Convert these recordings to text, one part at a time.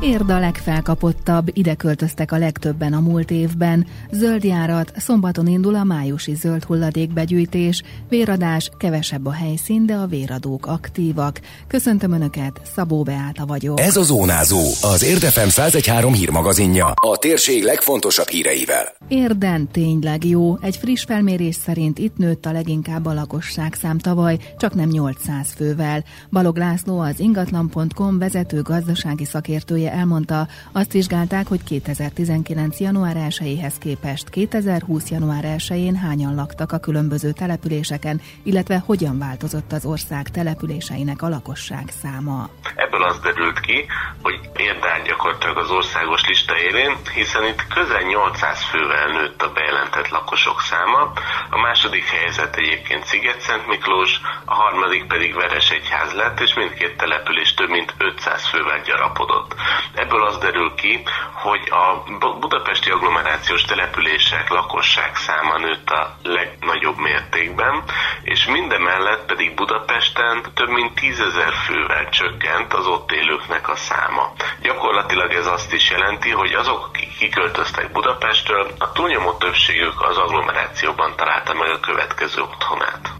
Érd a legfelkapottabb, ide költöztek a legtöbben a múlt évben. Zöld járat, szombaton indul a májusi zöld hulladékbegyűjtés, véradás, kevesebb a helyszín, de a véradók aktívak. Köszöntöm Önöket, Szabó Beáta vagyok. Ez a Zónázó, az Érdefem 113 hírmagazinja, a térség legfontosabb híreivel. Érden tényleg jó. Egy friss felmérés szerint itt nőtt a leginkább a lakosság szám tavaly, csak nem 800 fővel. Balog László az ingatlan.com vezető gazdasági szakértője elmondta, azt vizsgálták, hogy 2019. január 1-hez képest 2020. január 1-én hányan laktak a különböző településeken, illetve hogyan változott az ország településeinek a lakosság száma. Ebből az derült ki, hogy Érdán gyakorlatilag az országos lista élén, hiszen itt közel 800 fővel nőtt a bejelentett lakosok száma, a második helyzet egyébként Sziget-Szent Miklós, a harmadik pedig Veresegyház lett, és mindkét település több mint 500 fővel gyarapodott. Ebből az derül ki, hogy a budapesti agglomerációs települések lakosság száma nőtt a legnagyobb mértékben, és mindemellett pedig Budapesten több mint tízezer fővel csökkent az ott élőknek a száma. Gyakorlatilag ez azt is jelenti, hogy azok, akik kiköltöztek Budapestről, a túlnyomó többségük az agglomerációban találta meg a következő otthonát.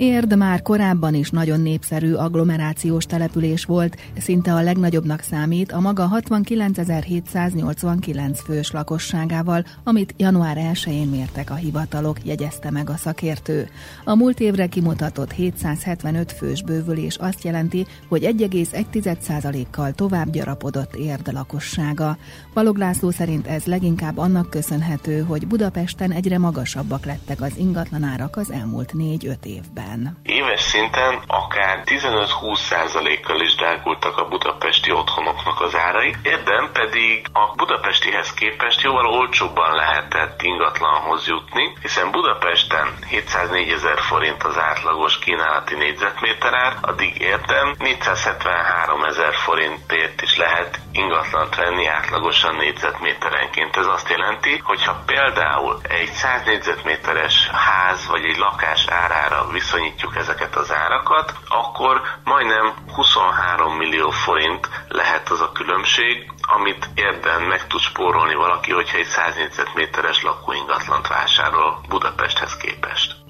Érd már korábban is nagyon népszerű agglomerációs település volt, szinte a legnagyobbnak számít a maga 69.789 fős lakosságával, amit január 1-én mértek a hivatalok, jegyezte meg a szakértő. A múlt évre kimutatott 775 fős bővülés azt jelenti, hogy 1,1%-kal tovább gyarapodott Érd lakossága. Balog László szerint ez leginkább annak köszönhető, hogy Budapesten egyre magasabbak lettek az ingatlanárak az elmúlt 4-5 évben évben. Éves szinten akár 15-20%-kal is drágultak a budapesti otthonoknak az árai, érdem pedig a budapestihez képest jóval olcsóbban lehetett ingatlanhoz jutni, hiszen Budapesten 704 ezer forint az átlagos kínálati négyzetméter ár, addig érdem 473 ezer forintért is lehet ingatlant venni átlagosan négyzetméterenként. Ez azt jelenti, hogy ha például egy 100 négyzetméteres ház vagy egy lakás árára viszonyítjuk viszonyítjuk ezeket az árakat, akkor majdnem 23 millió forint lehet az a különbség, amit érden meg tud spórolni valaki, hogyha egy 100 négyzetméteres lakóingatlant vásárol Budapesthez képest.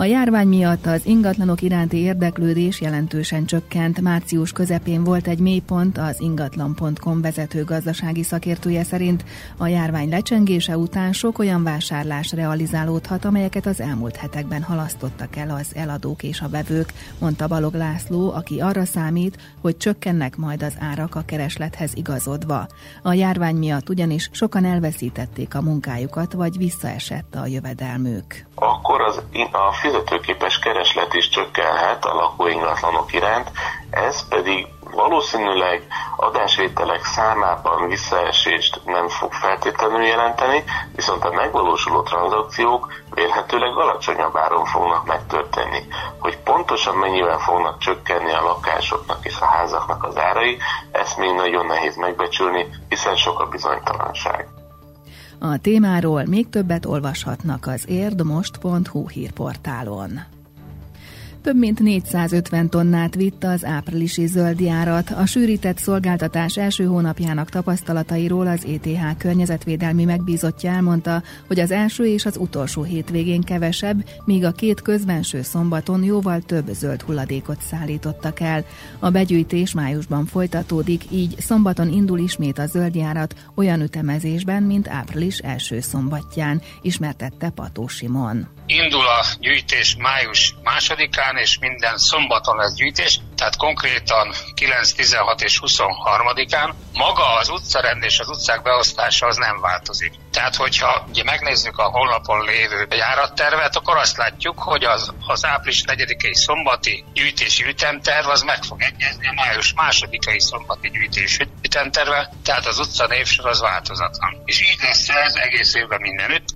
A járvány miatt az ingatlanok iránti érdeklődés jelentősen csökkent. Március közepén volt egy mélypont, az ingatlan.com vezető gazdasági szakértője szerint a járvány lecsengése után sok olyan vásárlás realizálódhat, amelyeket az elmúlt hetekben halasztottak el az eladók és a vevők, mondta Balog László, aki arra számít, hogy csökkennek majd az árak a kereslethez igazodva. A járvány miatt ugyanis sokan elveszítették a munkájukat, vagy visszaesett a jövedelmük. Akkor az, a fizetőképes kereslet is csökkenhet a lakóingatlanok iránt, ez pedig valószínűleg adásvételek számában visszaesést nem fog feltétlenül jelenteni, viszont a megvalósuló tranzakciók vélhetőleg alacsonyabb áron fognak megtörténni. Hogy pontosan mennyivel fognak csökkenni a lakásoknak és a házaknak az árai, ezt még nagyon nehéz megbecsülni, hiszen sok a bizonytalanság. A témáról még többet olvashatnak az érdmost.hu hírportálon. Több mint 450 tonnát vitt az áprilisi zöldjárat. A sűrített szolgáltatás első hónapjának tapasztalatairól az ETH környezetvédelmi megbízottja elmondta, hogy az első és az utolsó hétvégén kevesebb, míg a két közbenső szombaton jóval több zöld hulladékot szállítottak el. A begyűjtés májusban folytatódik, így szombaton indul ismét a zöldjárat olyan ütemezésben, mint április első szombatján, ismertette Pató Simon. Indul a gyűjtés május másodikán, és minden szombaton lesz gyűjtés, tehát konkrétan 9, 16 és 23-án. Maga az utcarend és az utcák beosztása az nem változik. Tehát, hogyha ugye megnézzük a honlapon lévő járattervet, akkor azt látjuk, hogy az, az április 4-i szombati gyűjtési ütemterv az meg fog egyezni a május másodikai szombati gyűjtési ütemterve, tehát az utca névsor az változatlan. És így lesz ez egész évben mindenütt.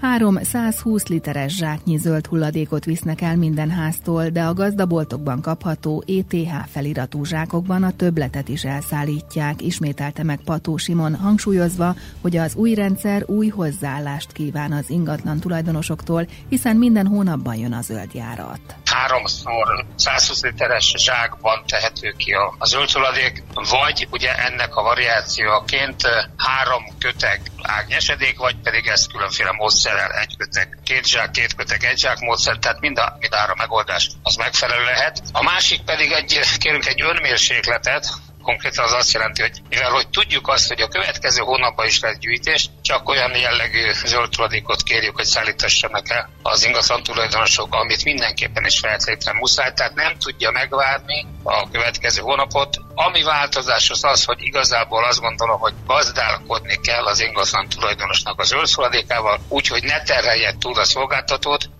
Három 120 literes zsáknyi zöld hulladékot visznek el minden háztól, de a gazdaboltokban kapható ETH feliratú zsákokban a többletet is elszállítják, ismételte meg Pató Simon, hangsúlyozva, hogy az új rendszer új hozzáállást kíván az ingatlan tulajdonosoktól, hiszen minden hónapban jön a zöld járat. Háromszor 120 literes zsákban tehető ki a, a zöld hulladék, vagy ugye ennek a variációként három köteg ágnyesedék, vagy pedig ezt különféle módszerrel egy köteg, két zsák, két köteg, egy zsák módszer, tehát mind a, mind a megoldás az megfelelő lehet. A másik pedig egy, kérünk egy önmérsékletet, konkrétan az azt jelenti, hogy mivel hogy tudjuk azt, hogy a következő hónapban is lesz gyűjtés, csak olyan jellegű zöld tulajdonikot kérjük, hogy szállítassanak el az ingatlan tulajdonosok, amit mindenképpen is feltétlenül muszáj, tehát nem tudja megvárni a következő hónapot. Ami változás az az, hogy igazából azt gondolom, hogy gazdálkodni kell az ingatlan tulajdonosnak a zöld úgyhogy ne terhelje túl a szolgáltatót,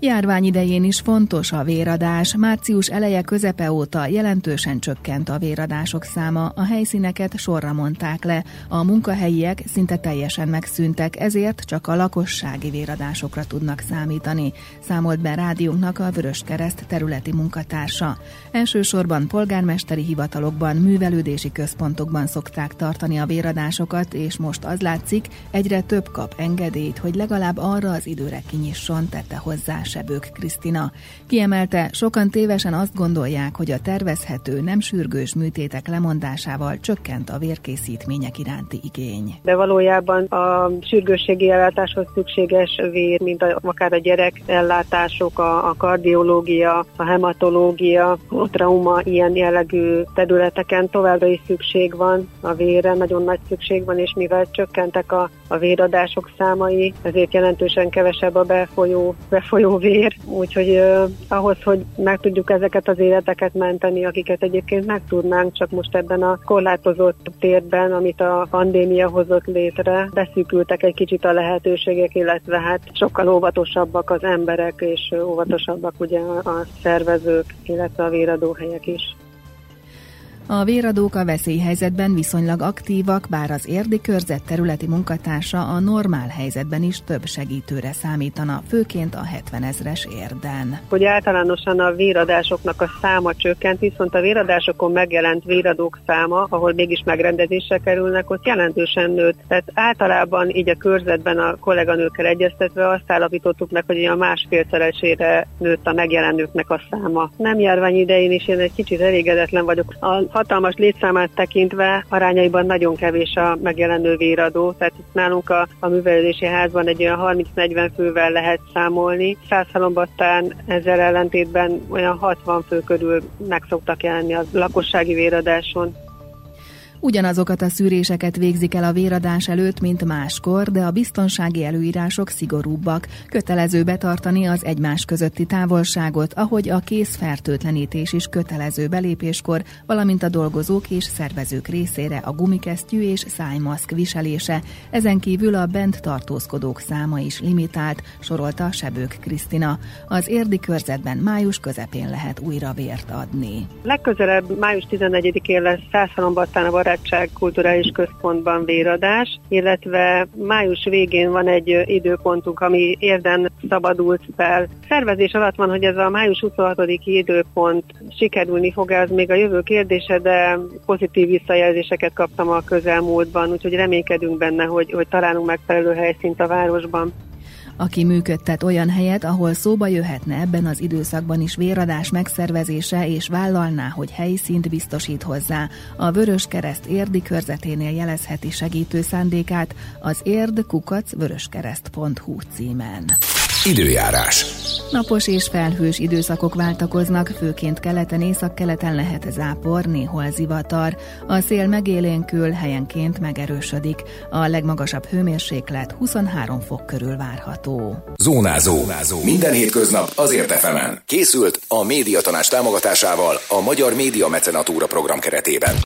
Járvány idején is fontos a véradás. Március eleje közepe óta jelentősen csökkent a véradások száma, a helyszíneket sorra mondták le, a munkahelyiek szinte teljesen megszűntek, ezért csak a lakossági véradásokra tudnak számítani, számolt be rádiónknak a Vörös Kereszt területi munkatársa. Elsősorban polgármesteri hivatalokban, művelődési központokban szokták tartani a véradásokat, és most az látszik, egyre több kap engedélyt, hogy legalább arra az időre kinyisson, tette hozzá Sebők Krisztina. Kiemelte, sokan tévesen azt gondolják, hogy a tervezhető, nem sürgős műtétek lemondásával csökkent a vérkészítmények iránti igény. De valójában a sürgősségi ellátáshoz szükséges vér, mint a, akár a gyerek ellátások, a, a kardiológia, a hematológia, a trauma ilyen jellegű területeken továbbra is szükség van a vérre, nagyon nagy szükség van, és mivel csökkentek a, a véradások számai, ezért jelentősen kevesebb a befolyó, befolyó vér, úgyhogy uh, ahhoz, hogy meg tudjuk ezeket az életeket menteni, akiket egyébként meg tudnánk, csak most ebben a korlátozott térben, amit a pandémia hozott létre, beszűkültek egy kicsit a lehetőségek, illetve hát sokkal óvatosabbak az emberek, és óvatosabbak ugye a szervezők, illetve a véradóhelyek is. A véradók a veszélyhelyzetben viszonylag aktívak, bár az érdi körzet területi munkatársa a normál helyzetben is több segítőre számítana, főként a 70 ezres érden. Hogy általánosan a véradásoknak a száma csökkent, viszont a véradásokon megjelent véradók száma, ahol mégis megrendezésre kerülnek, ott jelentősen nőtt. Tehát általában így a körzetben a kolléganőkkel egyeztetve azt állapítottuk meg, hogy a másfélszeresére nőtt a megjelenőknek a száma. Nem járvány idején is én egy kicsit elégedetlen vagyok. A hatalmas létszámát tekintve arányaiban nagyon kevés a megjelenő véradó, tehát itt nálunk a, a művelődési házban egy olyan 30-40 fővel lehet számolni. Százhalombattán ezzel ellentétben olyan 60 fő körül meg szoktak jelenni a lakossági véradáson. Ugyanazokat a szűréseket végzik el a véradás előtt, mint máskor, de a biztonsági előírások szigorúbbak. Kötelező betartani az egymás közötti távolságot, ahogy a készfertőtlenítés is kötelező belépéskor, valamint a dolgozók és szervezők részére a gumikesztyű és szájmaszk viselése. Ezen kívül a bent tartózkodók száma is limitált, sorolta Sebők Krisztina. Az érdi körzetben május közepén lehet újra vért adni. Legközelebb május 14-én lesz Szászalombattán a Barátság Kulturális Központban véradás, illetve május végén van egy időpontunk, ami érden szabadult fel. Szervezés alatt van, hogy ez a május 26. időpont sikerülni fog, ez még a jövő kérdése, de pozitív visszajelzéseket kaptam a közelmúltban, úgyhogy reménykedünk benne, hogy, hogy találunk megfelelő helyszínt a városban aki működtet olyan helyet, ahol szóba jöhetne ebben az időszakban is véradás megszervezése, és vállalná, hogy helyszínt biztosít hozzá. A Vörös Kereszt érdi körzeténél jelezheti segítő szándékát az érdkukac vöröskereszt.hu címen. Időjárás. Napos és felhős időszakok váltakoznak, főként keleten, északkeleten lehet zápor, néhol zivatar. A szél megélénkül, helyenként megerősödik. A legmagasabb hőmérséklet 23 fok körül várható. Zónázó. Zónázó. Minden hétköznap azért efemen. Készült a médiatanás támogatásával a Magyar Média Mecenatúra program keretében.